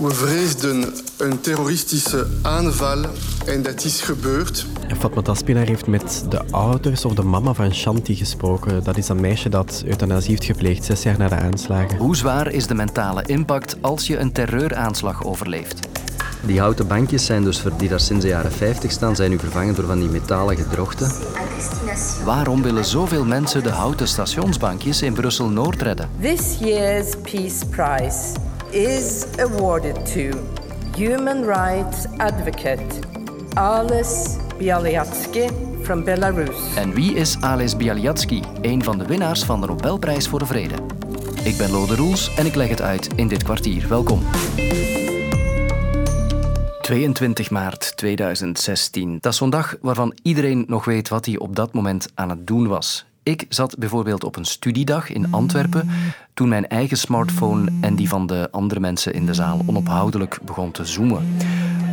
We vreesden een terroristische aanval en dat is gebeurd. Fatma Taspinar heeft met de ouders of de mama van Shanti gesproken. Dat is een meisje dat euthanasie heeft gepleegd zes jaar na de aanslagen. Hoe zwaar is de mentale impact als je een terreuraanslag overleeft? Die houten bankjes zijn dus voor die daar sinds de jaren 50 staan, zijn nu vervangen door van die metalen gedrochten. Waarom willen zoveel mensen de houten stationsbankjes in Brussel-Noord redden? This year's Peace Prize is awarded to human rights advocate Ales Bialyatsky from Belarus. En wie is Ales Bialyatsky, een van de winnaars van de Nobelprijs voor de Vrede? Ik ben Lode Roels en ik leg het uit in dit kwartier. Welkom. 22 maart 2016. Dat is zo'n dag waarvan iedereen nog weet wat hij op dat moment aan het doen was. Ik zat bijvoorbeeld op een studiedag in Antwerpen toen mijn eigen smartphone en die van de andere mensen in de zaal onophoudelijk begon te zoomen.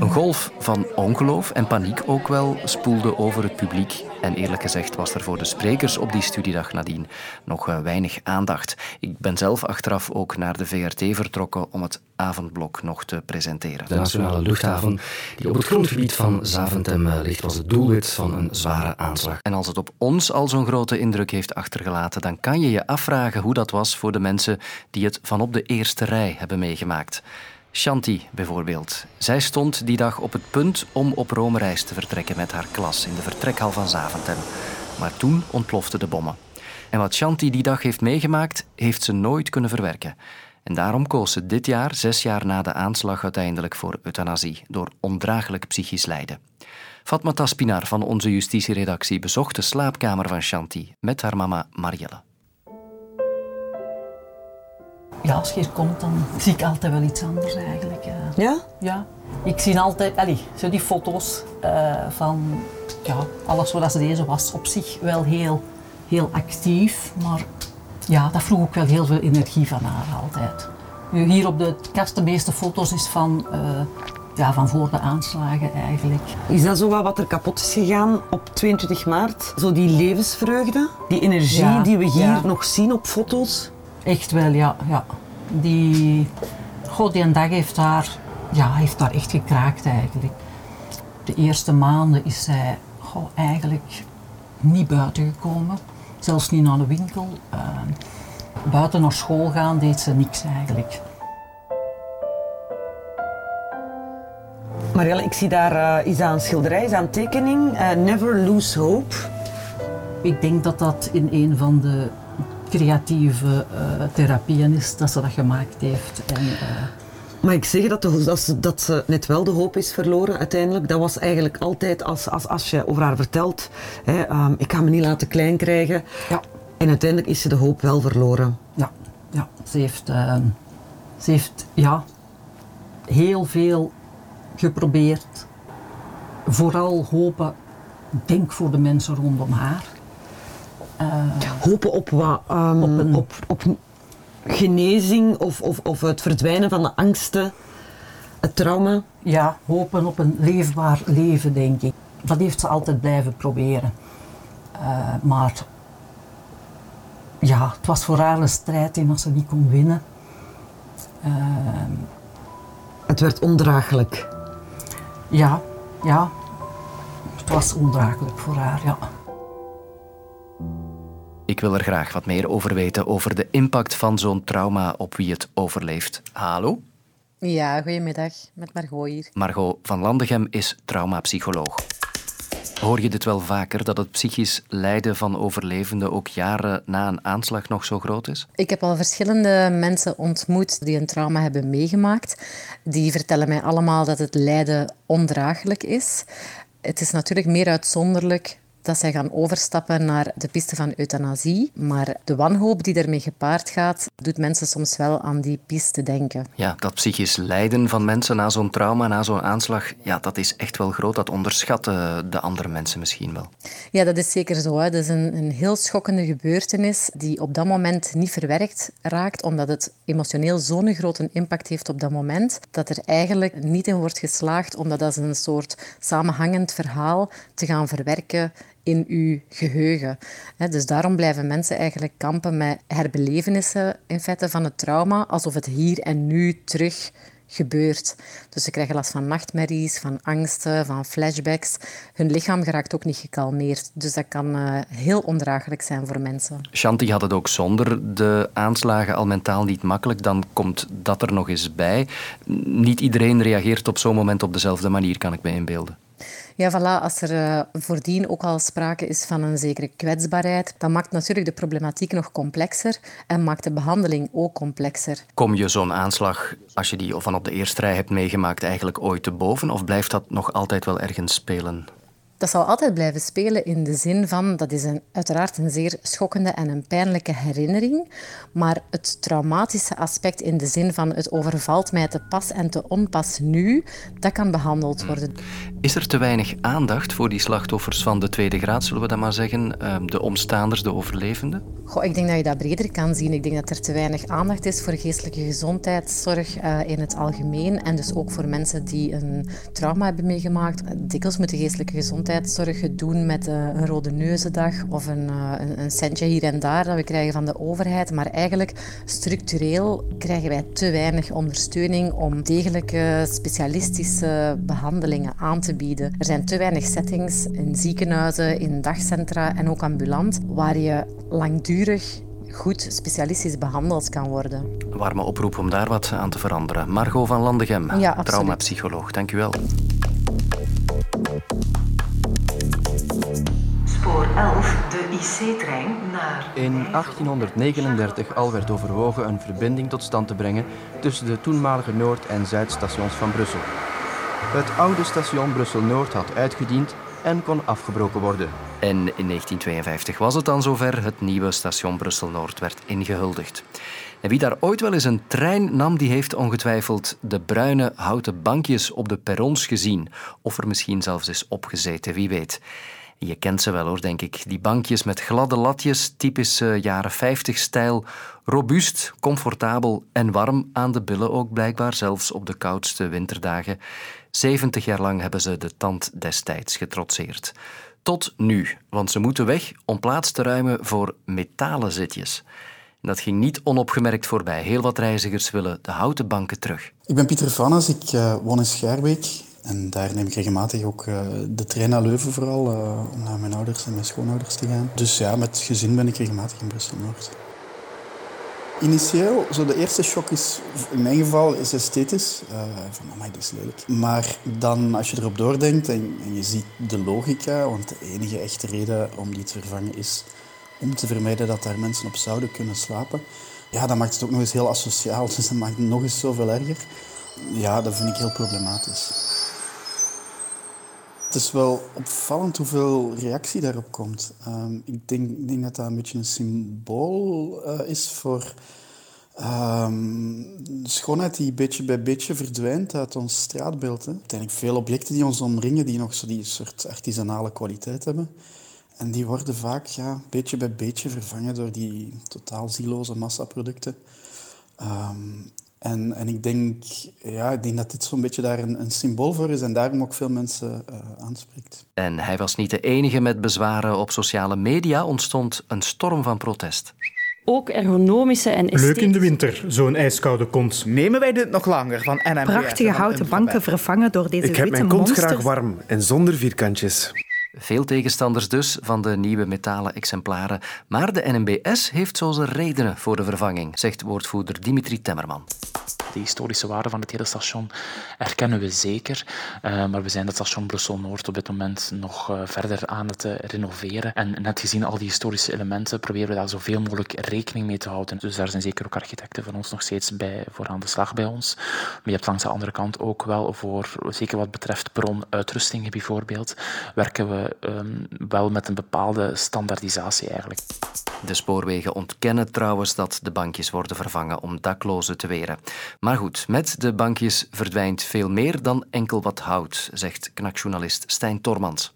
Een golf van ongeloof en paniek ook wel spoelde over het publiek. En eerlijk gezegd was er voor de sprekers op die studiedag nadien nog eh, weinig aandacht. Ik ben zelf achteraf ook naar de VRT vertrokken om het avondblok nog te presenteren. De nationale luchthaven die op het grondgebied van Zaventem eh, ligt was het doelwit van een zware aanslag. En als het op ons al zo'n grote indruk heeft achtergelaten, dan kan je je afvragen hoe dat was voor de mensen die het van op de eerste rij hebben meegemaakt. Shanti bijvoorbeeld. Zij stond die dag op het punt om op Rome-reis te vertrekken met haar klas in de vertrekhal van Zaventem. Maar toen ontploften de bommen. En wat Shanti die dag heeft meegemaakt, heeft ze nooit kunnen verwerken. En daarom koos ze dit jaar, zes jaar na de aanslag, uiteindelijk voor euthanasie door ondraaglijk psychisch lijden. Fatma Taspinar van onze justitieredactie bezocht de slaapkamer van Shanti met haar mama Marielle ja, als je hier komt, dan zie ik altijd wel iets anders eigenlijk. Ja? Ja. Ik zie altijd, allee, zo die foto's uh, van ja, alles zoals deze was, op zich wel heel, heel actief, maar ja, dat vroeg ook wel heel veel energie van haar altijd. Nu, hier op de kast, de meeste foto's is van, uh, ja, van voor de aanslagen eigenlijk. Is dat zo wat er kapot is gegaan op 22 maart? Zo die levensvreugde, die energie ja, die we hier ja. nog zien op foto's? Echt wel, ja. ja. Die, God, die dag heeft daar, ja, heeft daar echt gekraakt eigenlijk. De eerste maanden is zij goh, eigenlijk niet buiten gekomen. Zelfs niet naar de winkel. Uh, buiten naar school gaan deed ze niks eigenlijk. Marielle, ik zie daar, uh, is dat een schilderij, is dat een tekening? Uh, Never Lose Hope. Ik denk dat dat in een van de creatieve uh, therapieën is dat ze dat gemaakt heeft. En, uh... Maar ik zeg dat, dat, ze, dat ze net wel de hoop is verloren uiteindelijk. Dat was eigenlijk altijd als, als, als je over haar vertelt, hè, um, ik ga me niet laten klein krijgen. Ja. En uiteindelijk is ze de hoop wel verloren. Ja, ja. Ze, heeft, uh, ze heeft ja, heel veel geprobeerd. Vooral hopen, denk voor de mensen rondom haar. Uh, Hopen op wat? Um, op, een... op, op, genezing of, of, of het verdwijnen van de angsten, het trauma? Ja, hopen op een leefbaar leven, denk ik. Dat heeft ze altijd blijven proberen. Uh, maar ja, het was voor haar een strijd in als ze niet kon winnen. Uh, het werd ondraaglijk. Ja, ja. Het was ondraaglijk voor haar, ja. Ik wil er graag wat meer over weten, over de impact van zo'n trauma op wie het overleeft. Hallo? Ja, goedemiddag. Met Margot hier. Margot van Landegem is traumapsycholoog. Hoor je dit wel vaker, dat het psychisch lijden van overlevenden ook jaren na een aanslag nog zo groot is? Ik heb al verschillende mensen ontmoet die een trauma hebben meegemaakt. Die vertellen mij allemaal dat het lijden ondraaglijk is. Het is natuurlijk meer uitzonderlijk dat zij gaan overstappen naar de piste van euthanasie. Maar de wanhoop die ermee gepaard gaat, doet mensen soms wel aan die piste denken. Ja, dat psychisch lijden van mensen na zo'n trauma, na zo'n aanslag, ja, dat is echt wel groot. Dat onderschatten de andere mensen misschien wel. Ja, dat is zeker zo. Hè. Dat is een, een heel schokkende gebeurtenis die op dat moment niet verwerkt raakt, omdat het emotioneel zo'n grote impact heeft op dat moment, dat er eigenlijk niet in wordt geslaagd om dat als een soort samenhangend verhaal te gaan verwerken in uw geheugen. Dus daarom blijven mensen eigenlijk kampen met herbelevenissen in feite van het trauma, alsof het hier en nu terug gebeurt. Dus ze krijgen last van nachtmerries, van angsten, van flashbacks. Hun lichaam geraakt ook niet gekalmeerd. Dus dat kan uh, heel ondraaglijk zijn voor mensen. Shanti had het ook zonder de aanslagen al mentaal niet makkelijk. Dan komt dat er nog eens bij. Niet iedereen reageert op zo'n moment op dezelfde manier, kan ik me inbeelden. Ja, voilà. Als er uh, voordien ook al sprake is van een zekere kwetsbaarheid, dan maakt natuurlijk de problematiek nog complexer en maakt de behandeling ook complexer. Kom je zo'n aanslag, als je die van op de eerste rij hebt meegemaakt, eigenlijk ooit te boven? Of blijft dat nog altijd wel ergens spelen? Dat zal altijd blijven spelen in de zin van, dat is een, uiteraard een zeer schokkende en een pijnlijke herinnering, maar het traumatische aspect in de zin van het overvalt mij te pas en te onpas nu, dat kan behandeld worden. Is er te weinig aandacht voor die slachtoffers van de tweede graad, zullen we dat maar zeggen, ehm, de omstaanders, de overlevenden? Goh, ik denk dat je dat breder kan zien. Ik denk dat er te weinig aandacht is voor geestelijke gezondheidszorg uh, in het algemeen en dus ook voor mensen die een trauma hebben meegemaakt. Dikwijls moet de geestelijke gezondheid gezondheidszorg doen met eh, een rode neuzendag of een, eh, een, een, centje hier en daar dat we krijgen van de overheid. Maar eigenlijk structureel krijgen wij te weinig ondersteuning om degelijke specialistische behandelingen aan te bieden. Er zijn te weinig settings in ziekenhuizen, in dagcentra en ook ambulant waar je langdurig goed specialistisch behandeld kan worden. Warme oproep om daar wat aan te veranderen. Margot van Landegem, ja, traumapsycholoog. Dank u wel. Spoor 11, de IC-trein naar... In 1839 al werd overwogen een verbinding tot stand te brengen tussen de toenmalige Noord- en Zuidstations van Brussel. Het oude station Brussel-Noord had uitgediend en kon afgebroken worden. En in 1952 was het dan zover. Het nieuwe station Brussel-Noord werd ingehuldigd. En wie daar ooit wel eens een trein nam, die heeft ongetwijfeld de bruine houten bankjes op de perrons gezien. Of er misschien zelfs is opgezeten, wie weet. Je kent ze wel hoor, denk ik. Die bankjes met gladde latjes, typische jaren 50 stijl. Robuust, comfortabel en warm aan de billen ook blijkbaar, zelfs op de koudste winterdagen. 70 jaar lang hebben ze de tand destijds getrotseerd. Tot nu, want ze moeten weg om plaats te ruimen voor metalen zitjes. Dat ging niet onopgemerkt voorbij. Heel wat reizigers willen de houten banken terug. Ik ben Pieter Vannes, ik uh, woon in Schaarbeek. En daar neem ik regelmatig ook uh, de trein naar Leuven vooral, uh, om naar mijn ouders en mijn schoonouders te gaan. Dus ja, met gezin ben ik regelmatig in Brussel-Noord. Initieel, zo de eerste shock is, in mijn geval, is esthetisch. Uh, van, amai, dat is lelijk. Maar dan, als je erop doordenkt en, en, je ziet de logica, want de enige echte reden om die te vervangen is om te vermijden dat daar mensen op zouden kunnen slapen. Ja, dat maakt het ook nog eens heel asociaal, dus dat maakt het nog eens zoveel erger. Ja, dat vind ik heel problematisch. Het is wel opvallend hoeveel reactie daarop komt. Um, ik, denk, denk, dat dat een beetje een symbool uh, is voor um, schoonheid die beetje bij beetje verdwijnt uit ons straatbeeld. Hè. Uiteindelijk veel objecten die ons omringen, die nog zo die soort artisanale kwaliteit hebben. En die worden vaak ja, beetje bij beetje vervangen door die totaal zieloze massaproducten. Um, en, en ik, denk, ja, ik denk dat dit zo'n beetje daar een, een, symbool voor is en daarom ook veel mensen uh, aanspreekt. En hij was niet de enige met bezwaren. Op sociale media ontstond een storm van protest. Ook ergonomische en esthetische... Leuk in de winter, zo'n ijskoude kont. Nemen wij dit nog langer van NMBS? Prachtige houten banken vervangen door deze Ik heb mijn kont graag warm en zonder vierkantjes. Veel tegenstanders dus van de nieuwe metalen exemplaren. Maar de NMBS heeft zo zijn redenen voor de vervanging, zegt woordvoerder Dimitri Temmerman. De historische waarde van het hele station erkennen we zeker. Uh, maar we zijn het station Brussel-Noord op dit moment nog uh, verder aan het uh, renoveren. En net gezien al die historische elementen proberen we daar zoveel mogelijk rekening mee te houden. Dus daar zijn zeker ook architecten van ons nog steeds bij, voor aan de slag bij ons. Maar je hebt langs de andere kant ook wel voor, zeker wat betreft perronuitrustingen bijvoorbeeld, werken we um, wel met een bepaalde standaardisatie eigenlijk. De spoorwegen ontkennen trouwens dat de bankjes worden vervangen om daklozen te weren. Maar goed, met de bankjes verdwijnt veel meer dan enkel wat hout, zegt knakjournalist Stijn Tormans.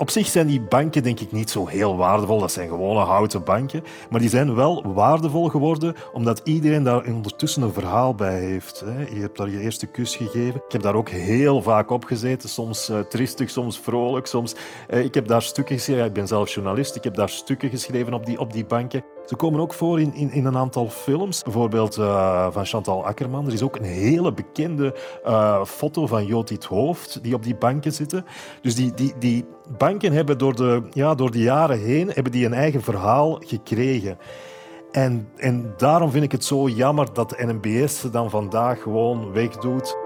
Op zich zijn die banken denk ik niet zo heel waardevol. Dat zijn gewone houten banken. Maar die zijn wel waardevol geworden omdat iedereen daar ondertussen een verhaal bij heeft. Je hebt daar je eerste kus gegeven. Ik heb daar ook heel vaak op gezeten. Soms uh, tristig, soms vrolijk. Soms, uh, ik heb daar stukken geschreven. Ik ben zelf journalist. Ik heb daar stukken geschreven op die, op die banken. Ze komen ook voor in, in, in een aantal films, bijvoorbeeld uh, van Chantal Akkerman. Er is ook een hele bekende uh, foto van Jotit Hoofd die op die banken zitten. Dus die, die, die banken hebben door de, ja, door de jaren heen hebben die een eigen verhaal gekregen. En, en daarom vind ik het zo jammer dat de NMBS ze dan vandaag gewoon wegdoet.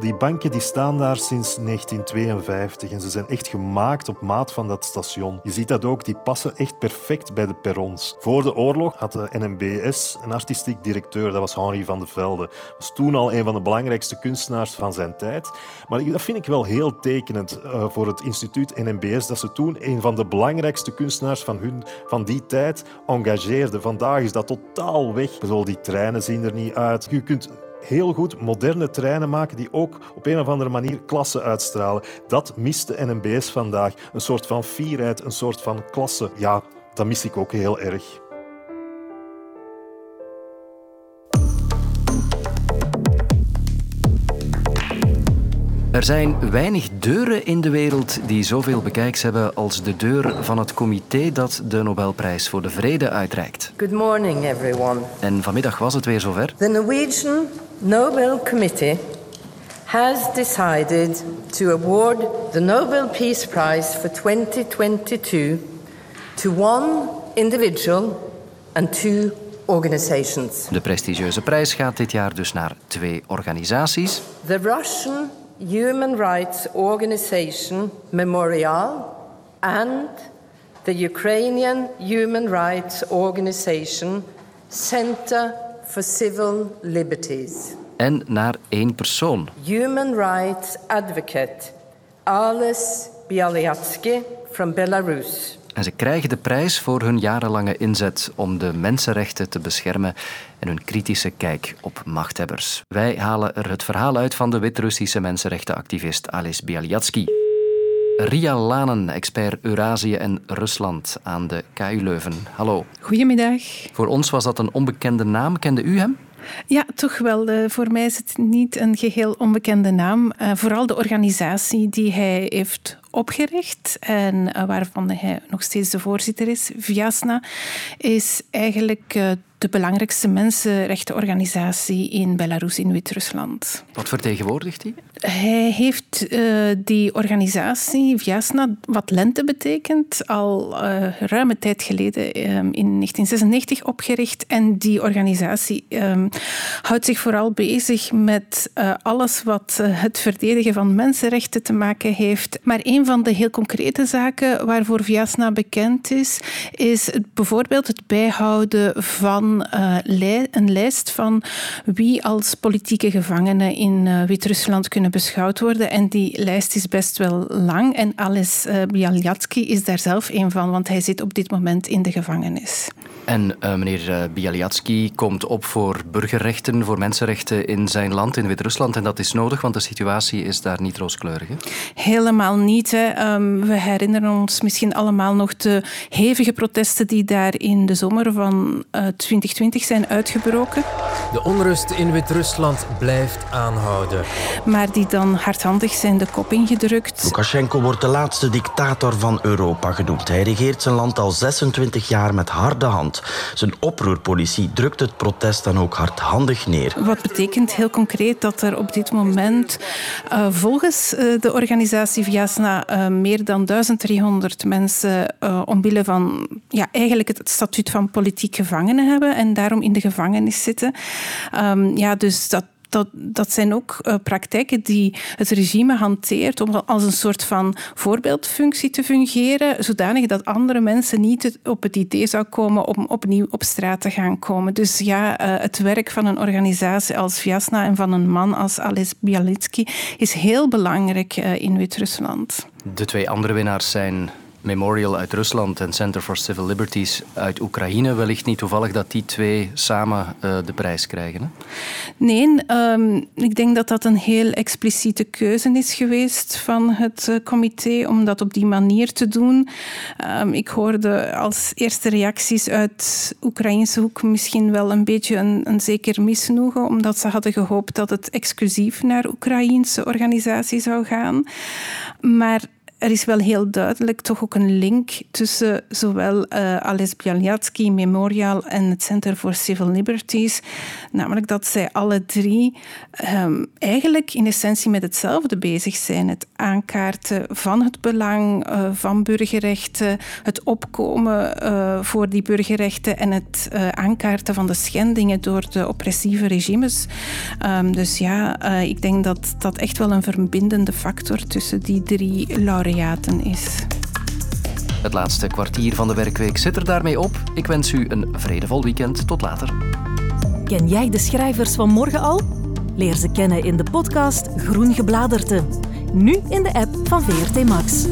Die banken die staan daar sinds 1952 en ze zijn echt gemaakt op maat van dat station. Je ziet dat ook, die passen echt perfect bij de perrons. Voor de oorlog had de NMBS een artistiek directeur, dat was Henri van de Velde. Was toen al een van de belangrijkste kunstenaars van zijn tijd. Maar dat vind ik wel heel tekenend uh, voor het instituut NMBS, dat ze toen een van de belangrijkste kunstenaars van, hun, van die tijd engageerden. Vandaag is dat totaal weg. Bedoel, die treinen zien er niet uit. Je kunt heel goed moderne treinen maken die ook op een of andere manier klasse uitstralen. Dat mist de NMBS vandaag. Een soort van fierheid, een soort van klasse. Ja, dat mis ik ook heel erg. Er zijn weinig deuren in de wereld die zoveel bekijks hebben als de deur van het comité dat de Nobelprijs voor de Vrede uitreikt. Good morning, everyone. En vanmiddag was het weer zover. The Norwegian Nobel Committee has decided to award the Nobel Peace Prize for 2022 to one individual and two organizations. De prestigieuze prijs gaat dit jaar dus naar twee organisaties. The Russian Human Rights Organization Memorial and the Ukrainian Human Rights Organization Center for Civil Liberties. En naar één persoon. Human Rights Advocate Alice Bialyatsky from Belarus. En ze krijgen de prijs voor hun jarenlange inzet om de mensenrechten te beschermen en hun kritische kijk op machthebbers. Wij halen er het verhaal uit van de Wit-Russische mensenrechtenactivist Alice Bialyatsky. Ria Lanen, expert Eurazië en Rusland aan de KU Leuven. Hallo. Goedemiddag. Voor ons was dat een onbekende naam. Kende u hem? Ja, toch wel. Eh, voor mij is het niet een geheel onbekende naam. Uh, vooral de organisatie die hij heeft opgericht en uh, waarvan hij nog steeds de voorzitter is, Viasna, is eigenlijk de belangrijkste mensenrechtenorganisatie in Belarus, in Wit-Rusland. Wat vertegenwoordigt hij? Hij heeft uh, die organisatie, Viasna, wat lente betekent, al uh, ruime tijd geleden um, in 1996 opgericht. En die organisatie um, houdt zich vooral bezig met uh, alles wat het verdedigen van mensenrechten te maken heeft. Maar een van de heel concrete zaken waarvoor Viasna bekend is, is het, bijvoorbeeld het bijhouden van uh, een lijst van wie als politieke gevangenen in uh, Wit-Rusland kunnen beschouwd worden. En die lijst is best wel lang. En Ales uh, Bialyatsky is daar zelf een van, want hij zit op dit moment in de gevangenis. En uh, meneer Bialyatsky komt op voor burgerrechten, voor mensenrechten in zijn land, in Wit-Rusland. En dat is nodig, want de situatie is daar niet rooskleurig. Hè? Helemaal niet. Hè. Um, we herinneren ons misschien allemaal nog de hevige protesten die daar in de zomer van uh, 2020 zijn uitgebroken. De onrust in Wit-Rusland blijft aanhouden. Maar die dan hardhandig zijn de kop ingedrukt. Lukashenko wordt de laatste dictator van Europa genoemd. Hij regeert zijn land al 26 jaar met harde hand. Zijn oproerpolitie drukt het protest dan ook hardhandig neer. Wat betekent heel concreet dat er op dit moment uh, volgens uh, de organisatie Viasna uh, meer dan 1300 mensen omwille van ja, eigenlijk het statuut van politiek gevangenen hebben en daarom in de gevangenis zitten. Um, ja, dus dat dat, dat zijn ook uh, praktijken die het regime hanteert om als een soort van voorbeeldfunctie te fungeren, zodanig dat andere mensen niet op het idee zou komen om opnieuw op straat te gaan komen. Dus ja, uh, het werk van een organisatie als Viasna en van een man als Ales Bialitsky is heel belangrijk uh, in Wit-Rusland. De twee andere winnaars zijn Memorial uit Rusland en Center for Civil Liberties uit Oekraïne. Wellicht niet toevallig dat die twee samen uh, de prijs krijgen. Hè? Nee, um, ik denk dat dat een heel expliciete keuze is geweest van het uh, comité om dat op die manier te doen. Um, ik hoorde als eerste reacties uit Oekraïnse hoek misschien wel een beetje een, een zeker misnoegen, omdat ze hadden gehoopt dat het exclusief naar Oekraïense organisatie zou gaan. Maar er is wel heel duidelijk toch ook een link tussen zowel uh, Ales Bialyatsky Memorial en het Center for Civil Liberties. Namelijk dat zij alle drie um, eigenlijk in essentie met hetzelfde bezig zijn. Het aankaarten van het belang uh, van burgerrechten, het opkomen uh, voor die burgerrechten en het aankaarten van de schendingen door de oppressieve regimes. Um, dus ja, ik denk dat dat echt wel een verbindende factor tussen die drie laureaten is. Het laatste kwartier van de werkweek zit er daarmee op. Ik wens u een vredevol weekend. Tot later. Ken jij de schrijvers van morgen al? Leer ze kennen in de podcast Groen Gebladerte. Nu in de app van VRT Max.